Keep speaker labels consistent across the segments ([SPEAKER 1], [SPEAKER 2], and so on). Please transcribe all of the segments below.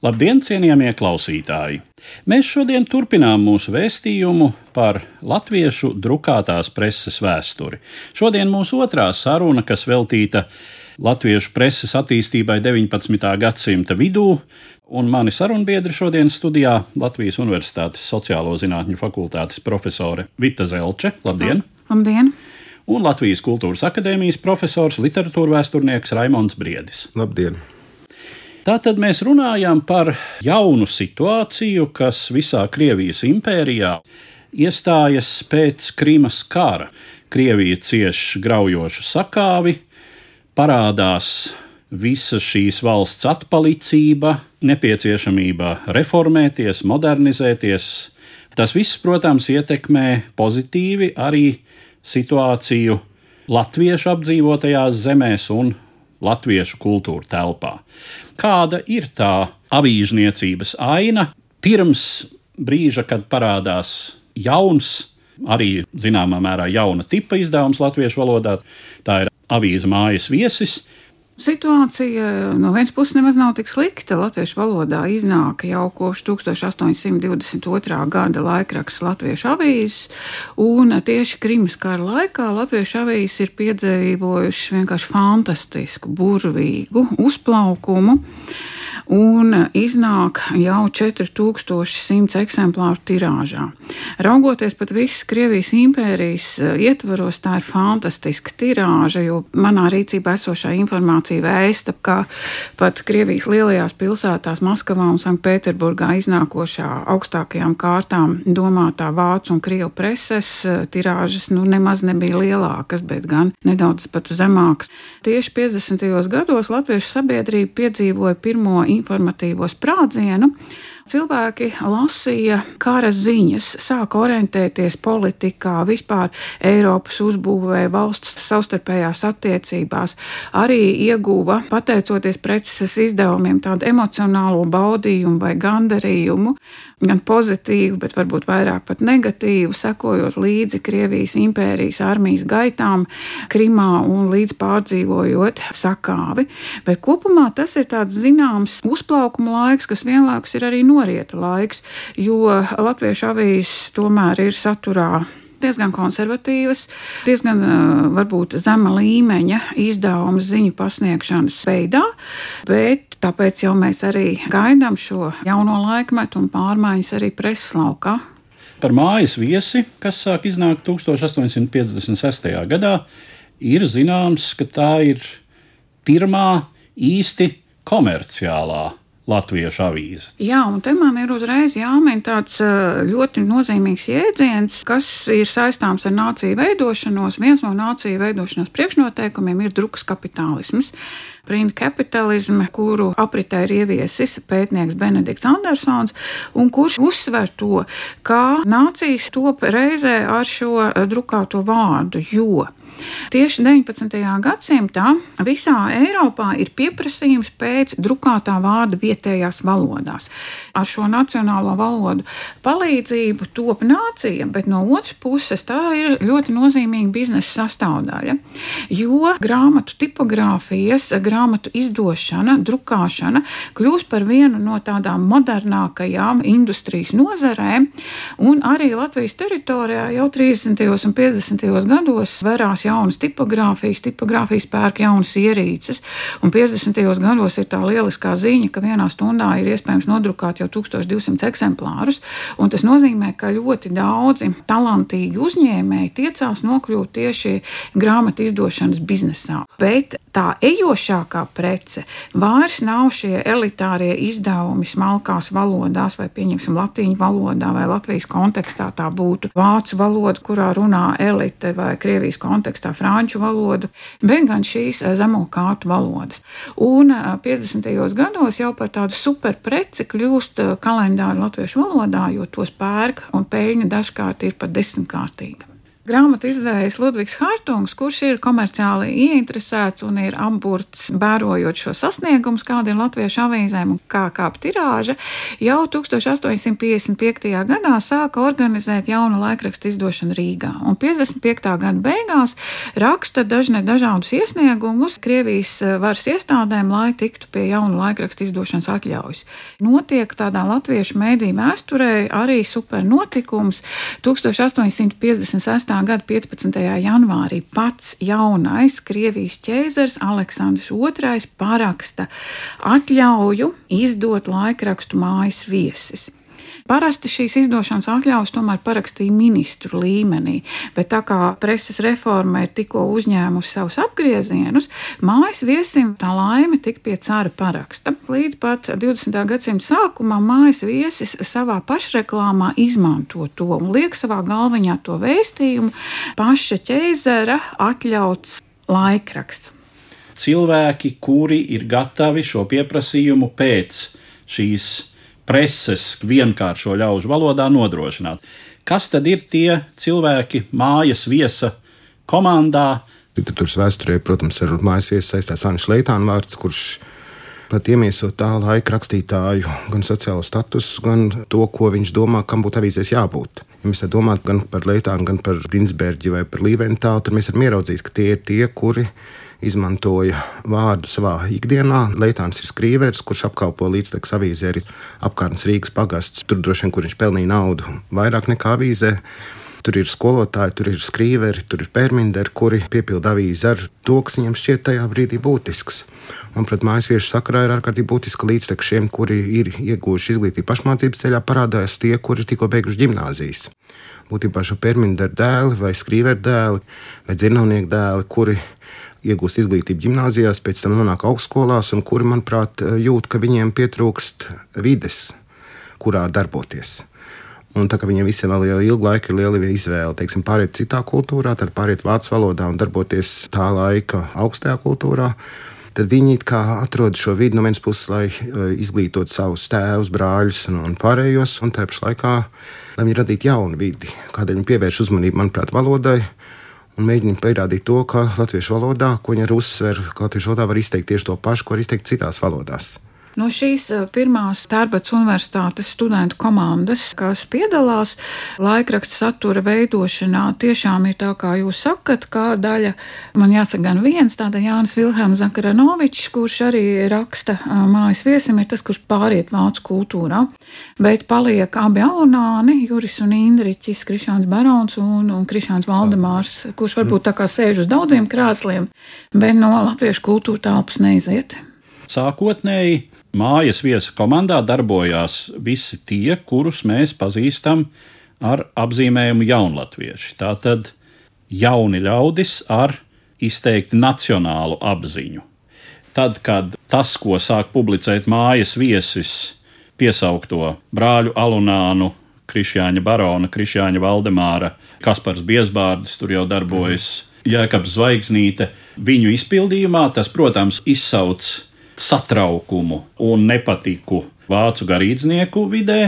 [SPEAKER 1] Labdien, cienījamie klausītāji! Mēs šodien turpinām mūsu vēstījumu par latviešu drukātās preses vēsturi. Šodien mūsu otrā saruna, kas veltīta latviešu preses attīstībai 19. gadsimta vidū, un mani sarunbiedri šodien studijā Latvijas Universitātes Sociālo zinātņu fakultātes profesore Vita Zelče. Labdien!
[SPEAKER 2] Labdien!
[SPEAKER 1] Un Latvijas Kultūras Akadēmijas profesors, literatūra vēsturnieks Raimons Briedis.
[SPEAKER 3] Labdien!
[SPEAKER 1] Tātad mēs runājam par jaunu situāciju, kas visā Krievijas impērijā iestājas pēc Krīmas kara. Krievija cieš graujošu sakāvi, parādās visa šīs valsts atpalicība, nepieciešamība reformēties, modernizēties. Tas viss, protams, ietekmē pozitīvi arī situāciju latviešu apdzīvotajās zemēs un latviešu kultūra telpā. Kāda ir tā avīžniecības aina pirms brīža, kad parādās jauns, arī zināmā mērā jauna tipa izdevums latviešu valodā? Tā ir avīze mājas viesis,
[SPEAKER 2] Situācija no vienas puses nemaz nav tik slikta. Latviešu valodā iznāk jau kopš 1822. gada laikraksts Latviešu avīzes, un tieši Krimas kara laikā Latviešu avīzes ir piedzīvojušas vienkārši fantastisku, burvīgu uzplaukumu un iznāk jau 4100 eksemplāru tirāžā. Raugoties pat visas Krievijas impērijas eh, ietvaros, tā ir fantastiska tirāža, jo manā rīcībā esošā informācija vēsta, ka pat Krievijas lielajās pilsētās, Maskavā un Sanktpēterburgā iznākošā augstākajām kārtām domātā vācu un krievu preses eh, tirāžas nu nemaz nebija lielākas, bet gan nedaudz pat zemākas. Tieši 50. gados latviešu sabiedrība piedzīvoja pirmo informatīvo sprādzienu, cilvēki lasīja kara ziņas, sāka orientēties politikā, vispār Eiropas uzbūvē, valsts savstarpējās attiecībās, arī ieguva, pateicoties preces izdevumiem, tādu emocionālo baudījumu vai gandarījumu, gan pozitīvu, bet varbūt vairāk pat negatīvu, sekojot līdzi Krievijas impērijas armijas gaitām Krimā un līdz pārdzīvojot sakāvi. Bet kopumā tas ir tāds zināms uzplaukuma laiks, kas vienlaikus ir arī norieta laiks, jo latviešu avīzes tomēr ir saturā diezgan konservatīvas, diezgan varbūt zema līmeņa izdevuma ziņu pasniegšanas veidā, bet tāpēc jau mēs arī gaidām šo jauno laikmetu un pārmaiņas arī preses laukā.
[SPEAKER 1] Par mājas viesi, kas sāk iznākt 1856. gadā, ir zināms, ka tā ir pirmā īsti komerciālā latviešu avīze.
[SPEAKER 2] Jā, un te man ir uzreiz jāmin tāds ļoti nozīmīgs jēdziens, kas ir saistāms ar nāciju veidošanos. Viens no nāciju veidošanās priekšnoteikumiem ir drukas kapitālisms. Print kapitalismu, kuru apritē ir ieviesis pētnieks Benedikts Andersons, un kurš uzsver to, ka nācijas top reizē ar šo drukāto vārdu, jo Tieši 19. gadsimtā visā Eiropā ir pieprasījums pēc drukātā vārda vietējās valodās. Ar šo nacionālo valodu palīdzību top nācija, bet no otras puses tā ir ļoti nozīmīga biznesa sastāvdaļa. Jo grāmatu tipogrāfijas, grāmatu izdošana, drukāšana kļūst par vienu no tādām modernākajām industrijas nozarēm, un arī Latvijas teritorijā jau 30. un 50. gados parādās jaunas tipogrāfijas, tipogrāfijas pērk jaunas ierīces. Un 50. gados ir tā lieliskā ziņa, ka vienā stundā ir iespējams nodrukāt jau 1200 eksemplārus. Tas nozīmē, ka ļoti daudzi talantīgi uzņēmēji tiecās nokļūt tieši grāmatu izdošanas biznesā. Bet tā ejošākā prece vairs nav šie elitārie izdevumi smalkās valodās, vai pieņemsim latīņu valodā, vai Latvijas kontekstā tā būtu vācu valoda, kurā runā elite, vai Krievijas kontekstā franču valoda, bet gan šīs zemo kārtu valodas. Un 50. gados jau par tādu superpreci kļūst kalendāri latviešu valodā, jo tos pērk un peļņa dažkārt ir pat desmitkārtīga. Grāmatu izdevējs Ludvigs Hārtungs, kurš ir komerciāli ieinteresēts un ir apburts, vērojot šo sasniegumus, kāda ir latviešu avīzēm un kā kāp tirāža, jau 1855. gadā sāka organizēt jaunu laikrakstu izdošanu Rīgā. Un 55. gada beigās raksta dažne dažādus iesniegumus Krievijas varas iestādēm, lai tiktu pie jaunu laikrakstu izdošanas atļaujas. Notiek tādā latviešu mēdī vēsturē arī super notikums 1856 gada 15. janvārī pats jaunais Krievijas ķēzars Aleksandrs II paraksta atļauju izdot laikrakstu mājas viesis. Parasti šīs izdošanas atļaujas tomēr parakstīja ministru līmenī, bet tā kā preses reforma ir tikko uzņēmusi savus apgriezienus, mājas viesim tā laime tika pie cara paraksta. Līdz pat 20. gadsimta sākumā mājas viesis savā pašreklāmā izmanto to un liek savā galviņā to vēstījumu paša ķēzera atļauts laikraksts.
[SPEAKER 1] Cilvēki, kuri ir gatavi šo pieprasījumu pēc šīs preses vienkāršo ļaužu valodā nodrošināt. Kas tad ir tie cilvēki mājas viesa komandā?
[SPEAKER 3] Literatūras vēsturē, protams, ar mājas viesu saistās Anna Šleitāna vārds, kurš pat iemiesot tā laika rakstītāju, gan sociālo statusu, gan to, ko viņš domā, kam būtu avīzēs jābūt. Ja mēs domājam gan par Leitānu, gan par Dinsberģi vai par Līventālu, tad mēs varam ieraudzīt, ka tie ir tie, kuri izmantoja vārdu savā ikdienā. Leitāns ir skrīveris, kurš apkalpo līdztekus avīzē arī apkārtnes Rīgas pagasts. Tur droši vien, kur viņš pelnīja naudu vairāk nekā avīzē. Tur ir skolotāji, tur ir skrīveri, tur ir pērminderi, kuri piepilda avīzi ar to, kas viņam šķiet tajā brīdī būtisks. Manuprāt, mājas viešu sakarā ir ārkārtīgi būtiska līdztekus šiem, kuri ir ieguvuši izglītību pašmācības ceļā, parādās tie, kuri tikko beiguši gimnāzijas. Būtībā šo pērminderu dēli vai skrīveru dēli vai dzirnavnieku dēli, kuri iegūst izglītību gimnājās, pēc tam nonāk augstskolās, un kuri, manuprāt, jūt, ka viņiem pietrūkst vides, kurā darboties. Un tā kā viņiem visiem vēl jau ilgu laiku ir liela izvēle, teiksim, pāriet citā kultūrā, tad pāriet vācu valodā un darboties tā laika augstajā kultūrā, tad viņi atrod šo vidi no vienas puses, lai e, izglītotu savus tēvus, brāļus un, un pārējos, un tā pašā laikā, lai viņi radītu jaunu vidi, kādēļ viņi pievērš uzmanību, manuprāt, valodai un mēģina pierādīt to, ka latviešu valodā, ko viņi arī uzsver, ka latviešu valodā var izteikt tieši to pašu, ko var izteikt citās valodās.
[SPEAKER 2] No šīs eh, pirmās Tērbats Universitātes studentu komandas, kas piedalās laikraksta satura veidošanā, tiešām ir tā, kā jūs sakat, kā daļa, man jāsaka, gan viens, tāda Jānis Vilhelms Zakaranovičs, kurš arī raksta eh, mājas viesim, ir tas, kurš pāriet vācu kultūrā, bet paliek abi alunāni, Juris un Indriķis, Krišāns Barons un, un Krišāns Valdemārs, kurš varbūt tā kā sēž uz daudziem krāsliem, bet no latviešu kultūra telpas neiziet.
[SPEAKER 1] Sākotnēji mājas viesa komandā darbojās visi tie, kurus mēs pazīstam ar apzīmējumu jaunlatvieši. Tātad jauni ļaudis ar izteikti nacionālu apziņu. Tad, kad tas, ko sāk publicēt mājas viesis, piesaukto brāļu Alunānu, Krišjāņa Barona, Krišjāņa Valdemāra, Kaspars Biesbārdis tur jau darbojas, Jēkabs Zvaigznīte, viņu izpildījumā tas, protams, izsauc satraukumu un nepatiku vācu garīdznieku vidē,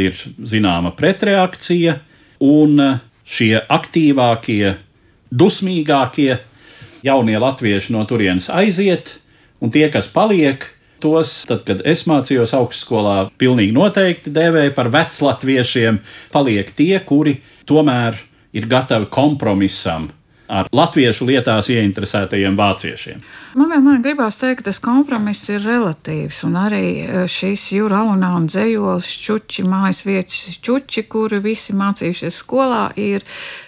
[SPEAKER 1] ir zināma pretreakcija, un šie aktīvākie, dusmīgākie jaunie latvieši no turienes aiziet, un tie, kas paliek, tos, tad, kad es mācījos augstskolā, pilnīgi noteikti dēvēja par veclatviešiem, paliek tie, kuri tomēr ir gatavi kompromisam ar latviešu lietās ieinteresētajiem vāciešiem.
[SPEAKER 2] Man vienmēr gribās teikt, ka tas kompromiss ir relatīvs, un arī e, šis jūra alunāna dzējols, čuči, mājas vietas čuči, kuri visi mācījušies skolā, ir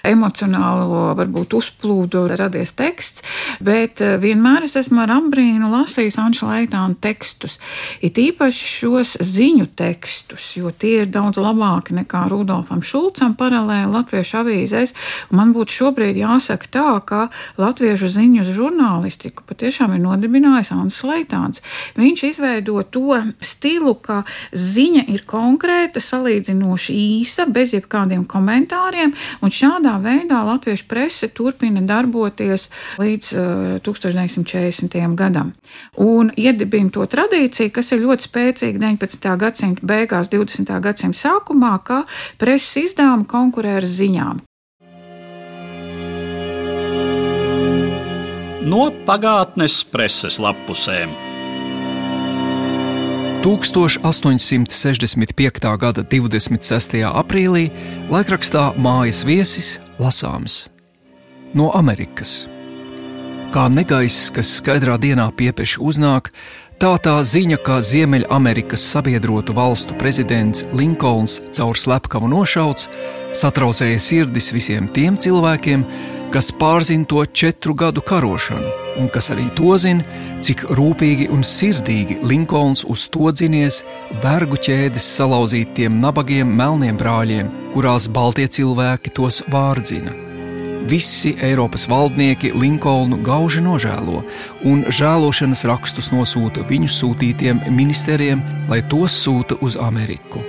[SPEAKER 2] emocionālo, varbūt uzplūdu radies teksts, bet e, vienmēr es esmu ar ambrīnu lasījis Anša Leitāna tekstus, it īpaši šos ziņu tekstus, jo tie ir daudz labāki nekā Rudolfam Šulcam paralēli latviešu avīzēs, un man būtu šobrīd jāsaka tā, ka latviešu ziņu žurnālistiku patiešām tiešām ir nodibinājis Ansis Leitāns. Viņš izveido to stilu, ka ziņa ir konkrēta, salīdzinoši īsa, bez jebkādiem komentāriem, un šādā veidā latviešu prese turpina darboties līdz uh, 1940. gadam. Un iedibina to tradīciju, kas ir ļoti spēcīga 19. gadsimta beigās, 20. gadsimta sākumā, ka preses izdevumi konkurē ar ziņām.
[SPEAKER 1] No pagātnes preses lapusēm.
[SPEAKER 4] 1865. gada 26. aprīlī laikrakstā Mājas viesis lasāms no Amerikas. Kā negaiss, kas skaidrā dienā piepieši uznāk, tā tā ziņa, ka Ziemeļamerikas sabiedrotu valstu prezidents Linkolns caur slepkavu nošauts, satraucēja sirdis visiem tiem cilvēkiem, kas pārzina to četru gadu karošanu, un kas arī to zina, cik rūpīgi un sirdīgi Linkolns uz to dzinies vergu ķēdes salauzītiem nabagiem melniem brāļiem, kurās baltie cilvēki tos vārdzina. Visi Eiropas valdnieki Linkolnu gauži nožēlo un žēlošanas rakstus nosūta viņu sūtītiem ministeriem, lai tos sūta uz Ameriku.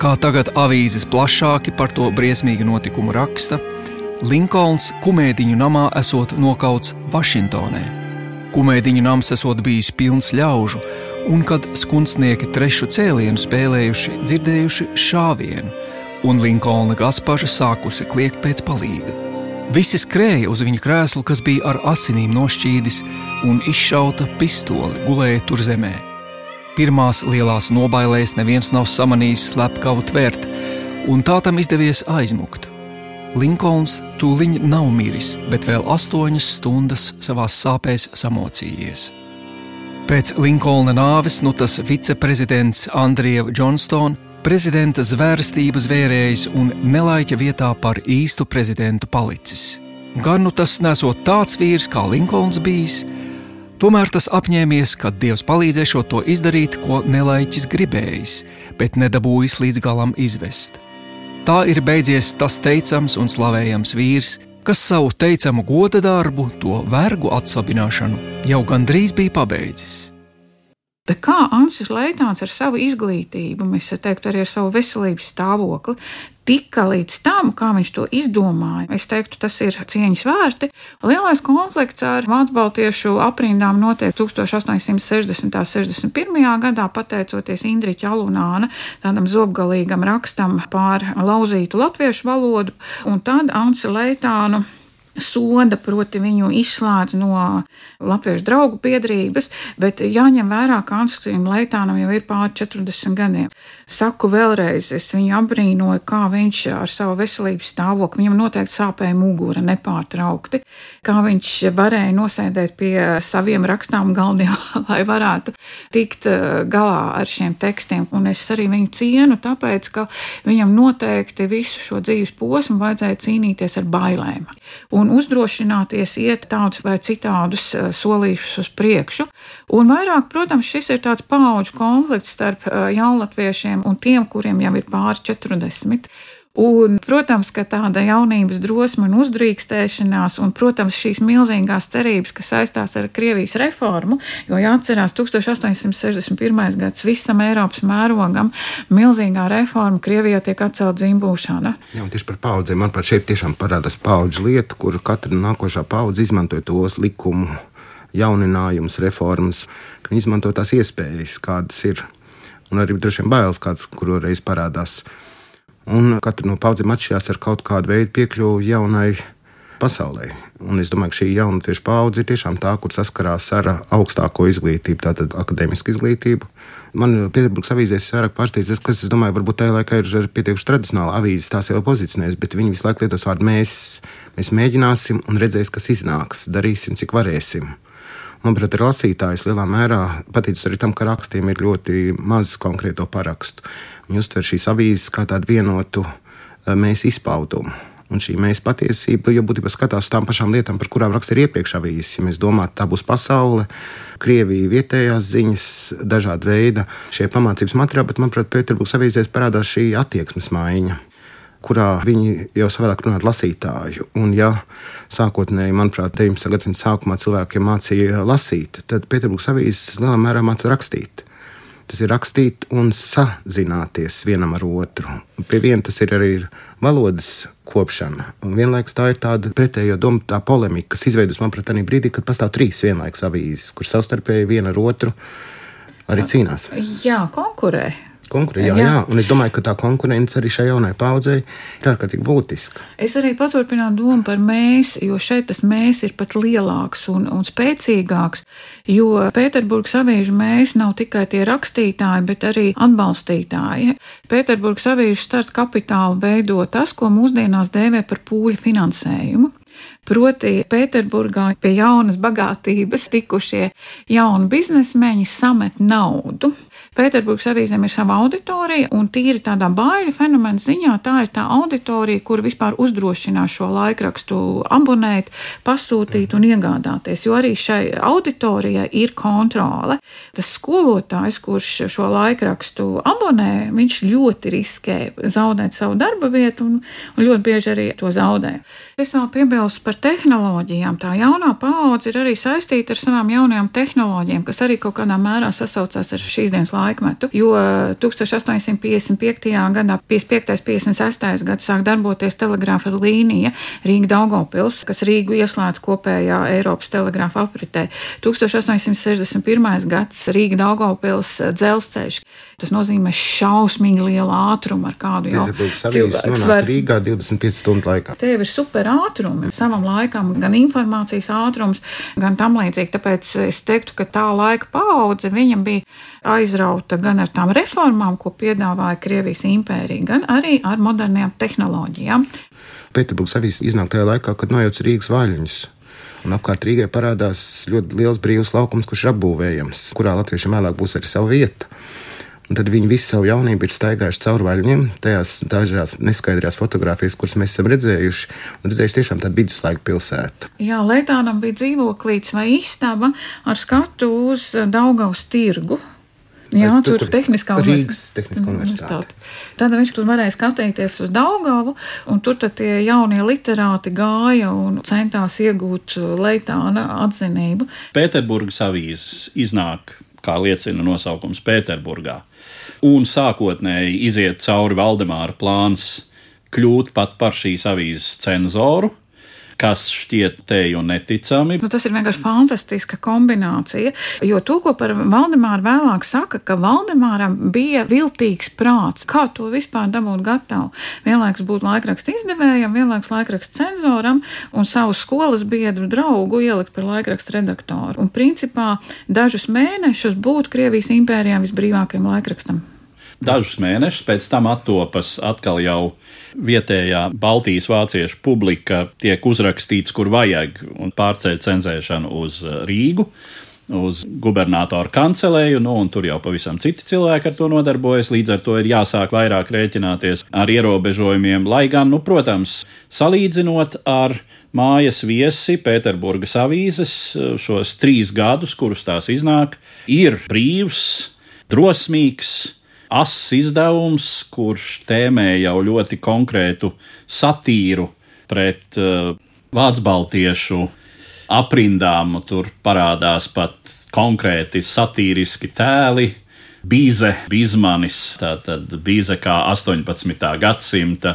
[SPEAKER 4] Kā tagad avīzes plašāki par to briesmīgu notikumu raksta, Linkolns kumēdiņu namā esot nokauts Vašingtonē. Kumēdiņu nams esot bijis pilns ļaužu, un kad skundznieki trešu cēlienu spēlējuši, dzirdējuši šāvienu, un Linkolna gaspaža sākusi kliegt pēc palīga. Visi skrēja uz viņa krēslu, kas bija ar asinīm nošķīdis, un izšauta pistole gulēja tur zemē. Pirmās lielās nobailēs neviens nav samanījis slepkavu tvert, un tā tam izdevies aizmukt. Linkolns tūlīt nav miris, bet vēl astoņas stundas savā sāpēs samocījies. Pēc Linkolna nāves nu tas viceprezidents Andrieva Johnstona prezidenta zvērstību zvērējis un nelaiķa vietā par īstu prezidentu palicis. Gan nu tas nesot tāds vīrs kā Linkolns bijis, tomēr tas apņēmies, ka Dievs palīdzēšot to izdarīt, ko nelaiķis gribējis, bet nedabūjis līdz galam izvest. Tā ir beidzies tas teicams un slavējams vīrs, kas savu teicamu goda darbu, to vergu atsvabināšanu, jau gandrīz bija pabeidzis.
[SPEAKER 2] Bet kā Ansis Leitāns ar savu izglītību, mēs teiktu, arī ar savu veselības stāvokli, tika līdz tam, kā viņš to izdomāja. Es teiktu, tas ir cieņas vērti. Lielais konflikts ar Vācu baltiešu aprindām notiek 1860. un 61. gadā, pateicoties Indriča Alunāna tādam zobgalīgam rakstam pār lauzītu latviešu valodu, un tad Ansi Leitānu soda, proti viņu izslēdz no latviešu draugu biedrības, bet jāņem vērā, ka Anslim Leitānam jau ir pār 40 gadiem. Saku vēlreiz, es viņu apbrīnoju, kā viņš ar savu veselības stāvokli, viņam noteikti sāpēja mugura nepārtraukti, kā viņš varēja nosēdēt pie saviem rakstām galdiem, lai varētu tikt eh, galā ar šiem tekstiem. Un es arī viņu cienu, tāpēc, ka viņam noteikti visu šo dzīves posmu vajadzēja cīnīties ar bailēm. Un uzdrošināties iet tādus vai citādus eh, solīšus uz priekšu. Un vairāk, protams, šis ir tāds paudžu konflikts starp eh, jaunlatviešiem un tiem, kuriem jau ir pāri 40. Un, protams, ka tāda jaunības drosme un uzdrīkstēšanās, un, protams, šīs milzīgās cerības, kas saistās ar Krievijas reformu, jo jāatcerās 1861. gads visam Eiropas mērogam, milzīgā reforma Krievijā tiek atcelt dzimbūšana.
[SPEAKER 3] Jā, tieši par paudzēm. Man pat šeit tiešām parādās paudžu lieta, kur katra nākošā paudze izmantoja tos likumu jauninājumus, reformas, ka viņi izmanto tās iespējas, kādas ir, un arī droši vien bailes, kādas kuru reiz parādās. Un katra no paudzēm atšķirās ar kaut kādu veidu piekļuvi jaunai pasaulē. Un es domāju, ka šī jaunatīša paudze ir tiešām tā, kur saskarās ar augstāko izglītību, tātad akadēmisku izglītību. Man Pēterburgas avīzēs vairāk pārsteidz kas, es domāju, varbūt tajā laikā ir pietiekuši tradicionāli avīzes, tās jau pozicionēs, bet viņi visu laiku lietos vārdu mēs. Mēs mēģināsim un redzēsim, kas iznāks, darīsim, cik varēsim. Manuprāt, lasītājs lielā mērā patīcis arī tam, ka rakstiem ir ļoti maz konkrēto parakstu. Viņi uztver šīs avīzes kā tādu vienotu eh, mēs izpaudumu. Un šī mēs patiesība jau būtībā skatās uz tām pašām lietām, par kurām rakstīja iepriekš avīzes. Ja mēs domājam, tā būs pasaule, Krievija, vietējās ziņas, dažāda veida šie pamācības materiāli, bet, manuprāt, Pēterburgas avīzēs parādās šī attieksmes maiņa kurā viņi jau savādāk runā ar lasītāju. Un, ja sākotnēji, manuprāt, 19. gadsimta sākumā cilvēkiem mācīja lasīt, tad Pēterburgas avīzes lielā mērā mācīja rakstīt. Tas ir rakstīt un sazināties vienam ar otru. Pie viena tas ir arī valodas kopšana. Un vienlaikus tā ir tāda pretējo domu, tā polemika, kas izveidojas, manuprāt, tādā brīdī, kad pastāv trīs vienlaikus avīzes, kuras savstarpēji viena ar otru arī cīnās.
[SPEAKER 2] Jā, konkurē
[SPEAKER 3] konkurē. Jā, jā. jā, un es domāju, ka tā konkurence arī šai jaunai paudzei ir ārkārtīgi būtiska.
[SPEAKER 2] Es arī paturpinātu domu par mēs, jo šeit tas mēs ir pat lielāks un, un spēcīgāks. Jo Pēterburgas avīžu mēs nav tikai tie rakstītāji, bet arī atbalstītāji. Pēterburgas avīžu starta kapitālu veido tas, ko mūsdienās dēvē par pūļu finansējumu. Proti, Pēterburgā pie jaunas bagātības tikušie jauni biznesmeņi samet naudu Pēterburgas avīzēm ir sava auditorija, un tīri tādā baiļu fenomena ziņā tā ir tā auditorija, kur vispār uzdrošinās šo laikrakstu abonēt, pasūtīt un iegādāties, jo arī šai auditorijai ir kontrole. Tas skolotājs, kurš šo laikrakstu abonē, viņš ļoti riskē zaudēt savu darba vietu un, un ļoti bieži arī to zaudē. Es vēl piebilstu par tehnoloģijām. Tā jaunā paudze ir arī saistīta ar savām jaunajām tehnoloģijām, kas arī kaut kādā mērā sasaucās ar šīs dienas laikmetu, jo 1855. gadā, 55. 56. gads sāk darboties telegrāfa līnija Rīga Daugopils, kas Rīgu ieslēdz kopējā Eiropas telegrāfa apritē. 1861. gads Rīga Daugopils dzelzceļš. Tas nozīmē šausmīgi lielu ātrumu, ar kādu jau
[SPEAKER 3] cilvēks var Rīgā 25 stundu laikā.
[SPEAKER 2] Tie ir super ātrumi savam laikam, gan informācijas ātrums, gan tam līdzīgi. Tāpēc es teiktu, ka tā laika paudze viņam bija aizrauta gan ar tām reformām, ko piedāvāja Krievijas impērija, gan arī ar modernām tehnoloģijām.
[SPEAKER 3] Pēterburgas avīze iznāk tajā laikā, kad nojauc Rīgas vaļņus. Un apkārt Rīgai parādās ļoti liels brīvs laukums, kurš ir apbūvējams, kurā latviešiem vēlāk būs arī sava vieta. Un tad viņi visu savu jaunību ir staigājuši cauri vaļņiem, tajās dažās neskaidrajās fotografijās, kuras mēs esam redzējuši. Un redzējuši tiešām tādu viduslaiku pilsētu.
[SPEAKER 2] Jā, Lietānam bija dzīvoklīts vai istaba ar skatu uz Daugavas tirgu. Jā, tur ir tehniskā
[SPEAKER 3] Rīgas tehniskā mm, universitāte.
[SPEAKER 2] Tad viņš tur varēja skatīties uz Daugavu, un tur tie jaunie literāti gāja un centās iegūt Leitāna atzinību.
[SPEAKER 1] Pēterburgas avīzes iznāk, kā liecina nosaukums Pēterburgā, un sākotnēji iziet cauri Valdemāra plāns kļūt pat par šīs avīzes cenzoru kas šķiet teju neticami.
[SPEAKER 2] Nu, tas ir vienkārši fantastiska kombinācija, jo to, ko par Valdemāru vēlāk saka, ka Valdemāram bija viltīgs prāts. Kā to vispār dabūt gatavu? Vienlaiks būt laikraksta izdevējam, vienlaiks laikraksta cenzoram un savu skolas biedru draugu ielikt par laikraksta redaktoru. Un principā dažus mēnešus būt Krievijas impērijā visbrīvākajam laikrakstam.
[SPEAKER 1] Dažus mēnešus pēc tam attopas atkal jau vietējā Baltijas vāciešu publika, tiek uzrakstīts, kur vajag, un pārceļ cenzēšanu uz uh, Rīgu uz gubernatoru kancelēju, nu, un tur jau pavisam citi cilvēki ar to nodarbojas. Līdz ar to ir jāsāk vairāk rēķināties ar ierobežojumiem, lai gan, nu, protams, salīdzinot ar mājas viesi Pēterburgas avīzes uh, šos trīs gadus, kurus tās iznāk, ir brīvs, drosmīgs, ass izdevums, kurš tēmē jau ļoti konkrētu satīru pret uh, vācu baltiešu aprindām. Tur parādās pat konkrēti satīriski tēli. Bīze, Bizmanis, tātad Bīze kā 18. gadsimta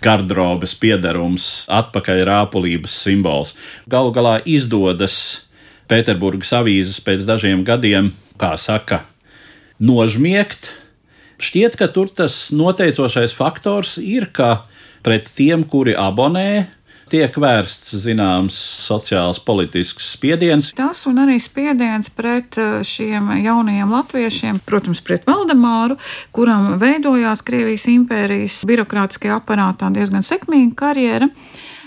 [SPEAKER 1] gardrobes piedarums, atpakaļ rāpulības simbols. Galu galā izdodas Pēterburgas avīzes pēc dažiem gadiem, kā saka, nožmiegt, Šķiet, ka tur tas noteicošais faktors ir, ka pret tiem, kuri abonē, tiek vērsts zināms sociāls politisks spiediens.
[SPEAKER 2] Tas un arī spiediens pret eh, šiem jaunajiem latviešiem, protams, pret Valdemāru, kuram veidojās Krievijas impērijas birokrātiskajā aparātā diezgan sekmīga karjera.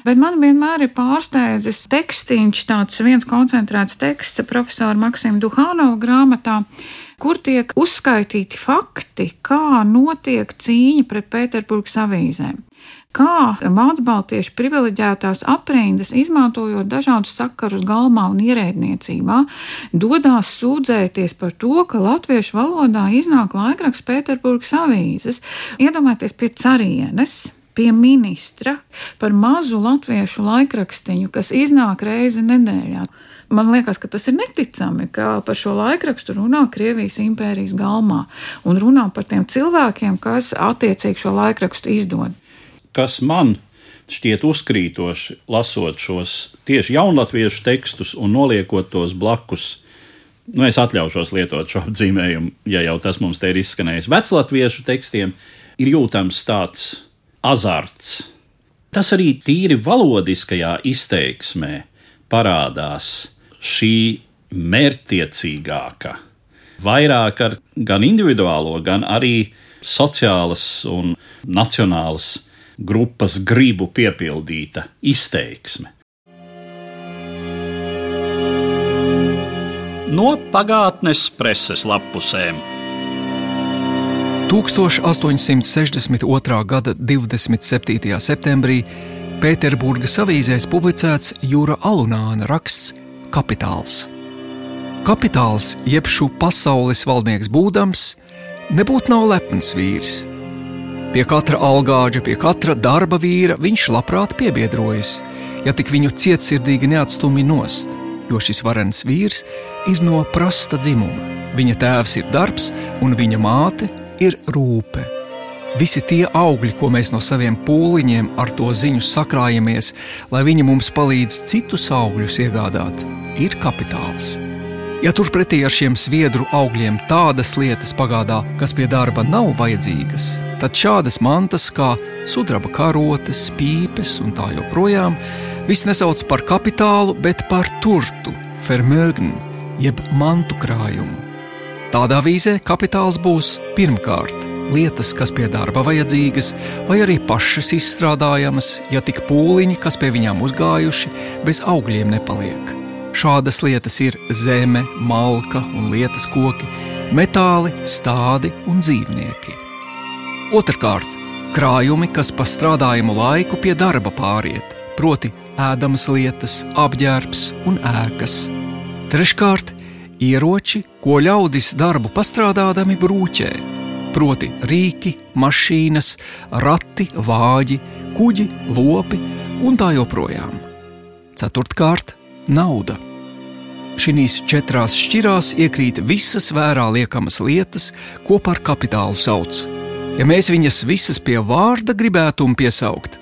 [SPEAKER 2] Bet man vienmēr ir pārsteidzis tekstiņš, tāds viens koncentrēts teksts profesora Maksima Duhānova grāmatā, kur tiek uzskaitīti fakti, kā notiek cīņa pret Pēterburgas avīzēm kā mācbaltiešu privileģētās aprindas, izmantojot dažādus sakarus galmā un ierēdniecībā, dodās sūdzēties par to, ka latviešu valodā iznāk laikraksts Pēterburgas avīzes. Iedomājieties pie carienes pie ministra par mazu latviešu laikrakstiņu, kas iznāk reizi nedēļā. Man liekas, ka tas ir neticami, ka par šo laikrakstu runā Krievijas impērijas galmā un runā par tiem cilvēkiem, kas attiecīgi šo laikrakstu izdod
[SPEAKER 1] kas man šķiet uzkrītoši, lasot šos tieši jaunatviešu tekstus un noliekot tos blakus. Nu, es atļaušos lietot šo apzīmējumu, ja jau tas mums te ir izskanējis. Veclatviešu tekstiem ir jūtams tāds azarts. Tas arī tīri valodiskajā izteiksmē parādās šī mērķtiecīgāka, vairāk ar gan individuālo, gan arī sociālas un nacionālas grupas gribu piepildīta izteiksme. No pagātnes preses lapusēm.
[SPEAKER 4] 1862. gada 27. septembrī Pēterburgas avīzēs publicēts Jūra Alunāna raksts Kapitāls. Kapitāls, jeb šo pasaules valdnieks būdams, nebūtu nav lepns vīrs, Pie katra algāģa, pie katra darba vīra viņš labprāt piebiedrojas, ja tik viņu cietsirdīgi neatstumj nost, jo šis varens vīrs ir no prasta dzimuma. Viņa tēvs ir darbs, un viņa māte ir rūpe. Visi tie augļi, ko mēs no saviem pūliņiem ar to ziņu sakrājamies, lai viņi mums palīdz citus augļus iegādāt, ir kapitāls. Ja turpretī ar šiem sviedru augļiem tādas lietas pagādā, kas pie darba nav vajadzīgas, tad šādas mantas kā sudraba karotes, pīpes un tā joprojām viss nesauc par kapitālu, bet par turtu, fermögnu, jeb mantu krājumu. Tādā vīzē kapitāls būs pirmkārt lietas, kas pie darba vajadzīgas, vai arī pašas izstrādājamas, ja tik pūliņi, kas pie viņām uzgājuši, bez augļiem nepaliek. Šādas lietas ir zeme, malka un lietas koki, metāli, stādi un dzīvnieki. Otrakārt, krājumi, kas pa strādājumu laiku pie darba pāriet, proti, ēdamas lietas, apģērbs un ēkas. Treškārt, ieroči, ko ļaudis darbu pastrādādami brūķē, proti, rīki, mašīnas, rati, vāģi, kuģi, lopi un tā joprojām. Ceturtkārt, nauda. Šīs četrās šķirās iekrīt visas vērā liekamas lietas, ko par kapitālu sauc Ja mēs viņas visas pie vārda gribētu piesaukt,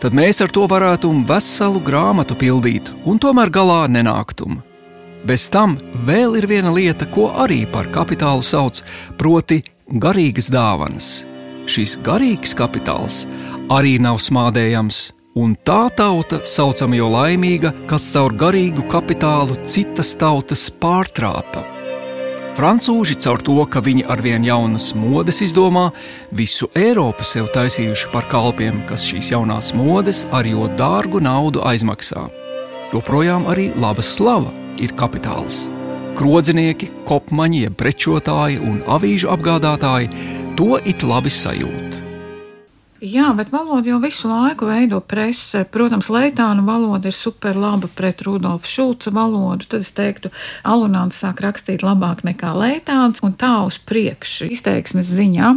[SPEAKER 4] tad mēs ar to varētu veselu grāmatu pildīt un tomēr galā nenāktum. Bez tam vēl ir viena lieta, ko arī par kapitālu sauc, proti, garīgas dāvanas. Šis garīgs kapitāls arī nav smādējams, un tā tauta saucama jau laimīga, kas caur garīgu kapitālu citas tautas pārtrāpa. Francūži caur to, ka viņi arvien jaunas modes izdomā, visu Eiropu sev taisījuši par kalpiem, kas šīs jaunās modes ar jo dārgu naudu aizmaksā. Joprojām arī laba slava ir kapitāls. Krodzinieki, kopmaņi, prečotāji un avīžu apgādātāji to it labi sajūt.
[SPEAKER 2] Jā, bet valoda jau visu laiku veido prese. Protams, Leitāna valoda ir super laba pret Rudolfa Šulca valodu. Tad es teiktu, Alunāns sāk rakstīt labāk nekā Leitāns un tā uz priekšu izteiksmes ziņā.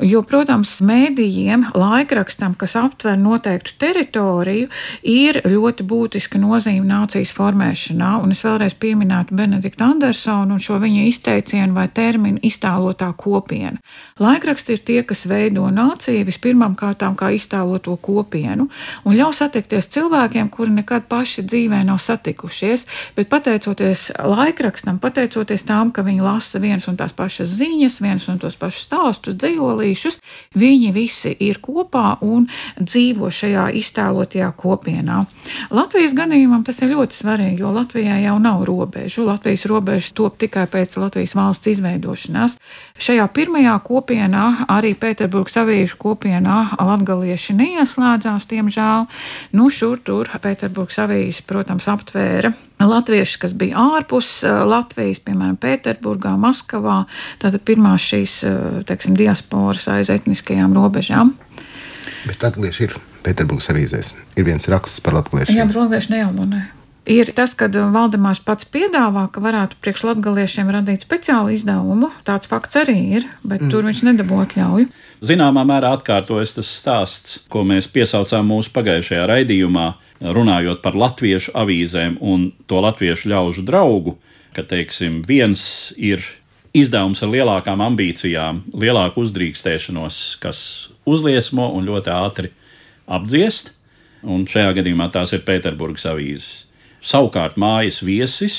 [SPEAKER 2] Jo, protams, mēdījiem, laikrakstam, kas aptver noteiktu teritoriju, ir ļoti būtiska nozīme nācijas formēšanā. Un es vēlreiz pieminētu Benediktu Andersonu un šo viņa izteicienu vai terminu iztēlotā kopiena. Laikraksti ir tie, kas veido nāciju vispirmām kārtām kā iztēloto kopienu un ļauj satikties cilvēkiem, kuri nekad paši dzīvē nav satikušies, bet pateicoties laikrakstam, pateicoties tām, ka viņi lasa vienas un tās pašas ziņas, vienas un tos pašus stāstus, dzīvolī, lasījušus, viņi visi ir kopā un dzīvo šajā iztēlotajā kopienā. Latvijas gadījumam tas ir ļoti svarīgi, jo Latvijā jau nav robežu. Latvijas robežas top tikai pēc Latvijas valsts izveidošanās. Šajā pirmajā kopienā, arī Pēterburgas avīžu kopienā, latgalieši neieslēdzās, diemžēl. Nu, šur tur Pēterburgas avīzes, protams, aptvēra latvieši, kas bija ārpus eh, Latvijas, piemēram, Pēterburgā, Maskavā, tātad pirmās šīs, eh, teiksim, diasporas aiz etniskajām robežām.
[SPEAKER 3] Bet latvieši ir Pēterburgas avīzēs. Ir viens raksts par latviešiem.
[SPEAKER 2] Jā, bet latvieši neabonē. Ir tas, ka Valdemārs pats piedāvā, ka varētu priekšlatgaliešiem radīt speciālu izdevumu. Tāds fakts arī ir, bet mm. tur viņš nedabū atļauju.
[SPEAKER 1] Zināmā mērā atkārtojas tas stāsts, ko mēs piesaucām mūsu pagājušajā raidījumā, runājot par latviešu avīzēm un to latviešu ļaužu draugu, ka, teiksim, viens ir izdevums ar lielākām ambīcijām, lielāku uzdrīkstēšanos, kas uzliesmo un ļoti ātri apdziest, un šajā gadījumā tās ir Pēterburgas avīzes. Savukārt mājas viesis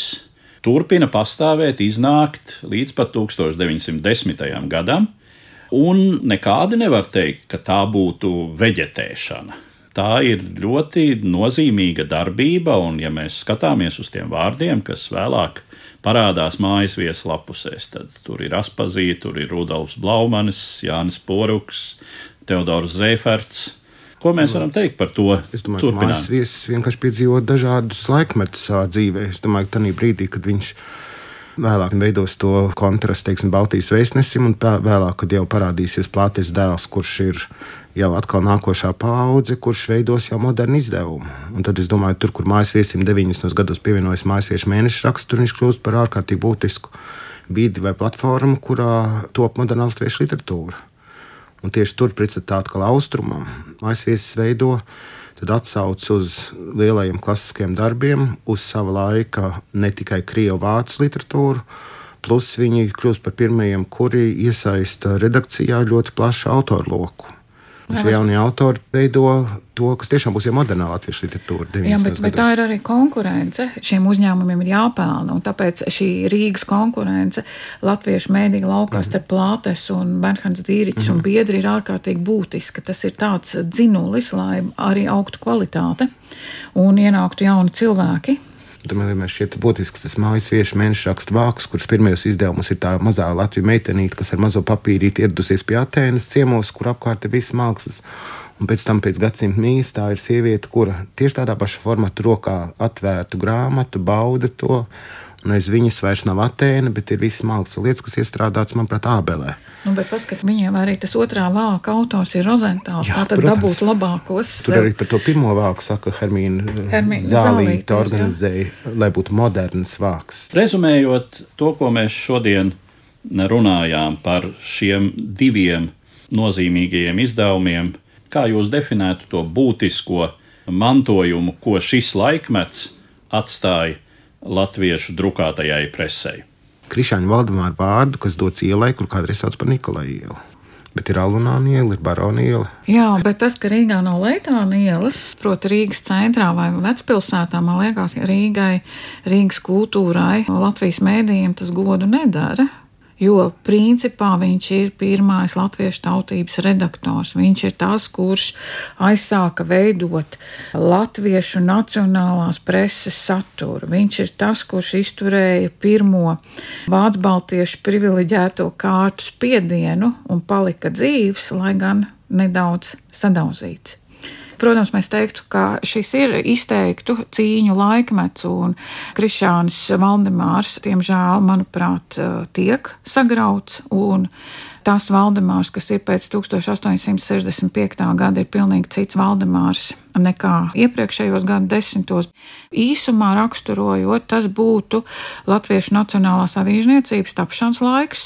[SPEAKER 1] turpina pastāvēt, iznākt līdz pat 1910. gadam, un nekādi nevar teikt, ka tā būtu veģetēšana. Tā ir ļoti nozīmīga darbība, un, ja mēs skatāmies uz tiem vārdiem, kas vēlāk parādās mājas viesu lapusēs, tad tur ir Aspazīte, tur ir Rudolfs Blaumanis, Jānis Poruks, Teodors Zēferts, Ko mēs varam teikt par to?
[SPEAKER 3] Es domāju, ka mājas viesis vienkārši piedzīvo dažādus laikmetus savā dzīvē. Es domāju, ka tajā brīdī, kad viņš vēlāk veidos to kontrastu, teiksim, Baltijas vēstnesim, un vēlāk, kad jau parādīsies plātes dēls, kurš ir jau atkal nākošā paudze, kurš veidos jau modernu izdevumu. Un tad es domāju, tur, kur mājas viesim 90. gados pievienojas mājas mēneša raksts, tur viņš kļūst par ārkārtīgi būtisku vidi vai platformu, kurā top moderna latviešu literatūra. Un tieši tur pretstatā atkal austrumam maisviesis veido atsauc uz lielajiem klasiskiem darbiem, uz sava laika ne tikai krievu vācu literatūru, plus viņi kļūst par pirmajiem, kuri iesaista redakcijā ļoti plašu autoru loku. Šie jaunie autori veido to, kas tiešām būs jau modernā latviešu literatūra.
[SPEAKER 2] Jā, bet, bet tā ir arī konkurence. Šiem uzņēmumiem ir jāpelna. Tāpēc šī Rīgas konkurence latviešu mēdīņu laukā mm -hmm. starp Plātes un Bernhards Dīričs mm -hmm. un mhm. biedri ir ārkārtīgi būtiska. Tas ir tāds dzinulis, lai arī augtu kvalitāte un ienāktu jauni cilvēki
[SPEAKER 3] Man vienmēr šķiet būtisks tas mājas viešu mēneša rakstu vāks, kuras pirmajos izdevumus ir tā mazā Latvijas meitenīte, kas ar mazo papīrīti ieradusies pie Atēnas ciemos, kur apkārt ir viss mākslas. Un pēc tam, pēc gadsimta mīs, tā ir sieviete, kura tieši tādā pašā formātā rokā atvērtu grāmatu, bauda to Un aiz viņas vairs nav Atēna, bet ir visas mākslas lietas, kas iestrādātas, manuprāt, Ābelē.
[SPEAKER 2] Nu, bet paskatieties, viņiem arī tas otrā vāka autors ir Rozentāls. Jā, tā tad dabūt labākos.
[SPEAKER 3] Tur arī par to pirmo vāku saka Hermīna, Hermīna Zālīta organizēja, jā. lai būtu moderns vāks.
[SPEAKER 1] Rezumējot to, ko mēs šodien runājām par šiem diviem nozīmīgajiem izdevumiem, kā jūs definētu to būtisko mantojumu, ko šis laikmets atstāja latviešu drukātajai presei.
[SPEAKER 3] Krišāņa Valdemāra vārdu, kas dots ielai, kur kādreiz sauc par Nikolai ielu. Bet ir Alunāna iela, ir Barona iela.
[SPEAKER 2] Jā, bet tas, ka Rīgā nav Leitāna ielas, proti, Rīgas centrā vai vecpilsētā, man liekas, Rīgai, Rīgas kultūrai, Latvijas mēdījiem tas godu nedara jo principā viņš ir pirmais latviešu tautības redaktors. Viņš ir tas, kurš aizsāka veidot latviešu nacionālās preses saturu. Viņš ir tas, kurš izturēja pirmo vācu baltiešu privileģēto kārtu spiedienu un palika dzīves, lai gan nedaudz sadauzīts. Protams, mēs teiktu, ka šis ir izteiktu cīņu laikmets, un Krišāns Valdemārs, diemžēl, manuprāt, tiek sagrauts. Tas Valdemārs, kas ir pēc 1865. gada, ir pilnīgi cits Valdemārs nekā iepriekšējos gadu desmitos. Īsumā raksturojot, tas būtu Latviešu Nacionālās avīžniecības tapšanas laiks,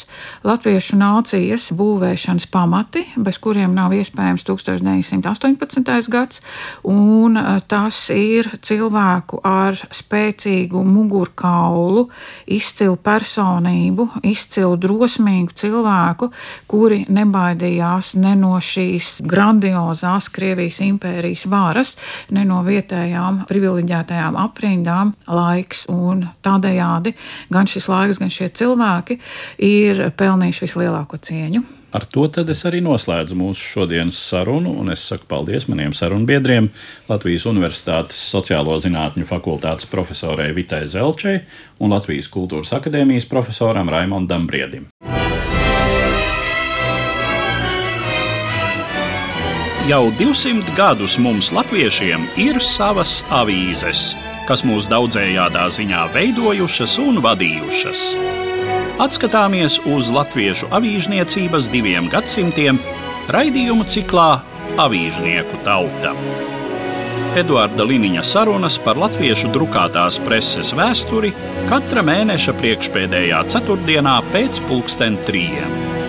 [SPEAKER 2] Latviešu nācijas būvēšanas pamati, bez kuriem nav iespējams 1918. gads, un e, tas ir cilvēku ar spēcīgu mugurkaulu, izcilu personību, izcilu drosmīgu cilvēku, kuri nebaidījās ne no šīs grandiozās Krievijas impērijas varas, ne no vietējām privileģētajām aprindām laiks. Un tādējādi gan šis laiks, gan šie cilvēki ir pelnījuši vislielāko cieņu.
[SPEAKER 1] ar to es arī noslēdzu mūsu šodienas sarunu, un es saku paldies maniem sarunbiedriem, Latvijas Universitātes Sociālo zinātņu fakultātes profesorai Vitai Zelčai un Latvijas Kultūras akadēmijas profesoram Raimondam Briedim. Jau 200 gadus mums, latviešiem, ir savas avīzes, kas mūs daudzējādā ziņā veidojušas un vadījušas. Atskatāmies uz latviešu avīžniecības diviem gadsimtiem raidījumu ciklā Avīžnieku tauta. Eduarda Liniņa sarunas par latviešu drukātās preses vēsturi katra mēneša priekšpēdējā ceturtdienā pēc pulksten trījiem.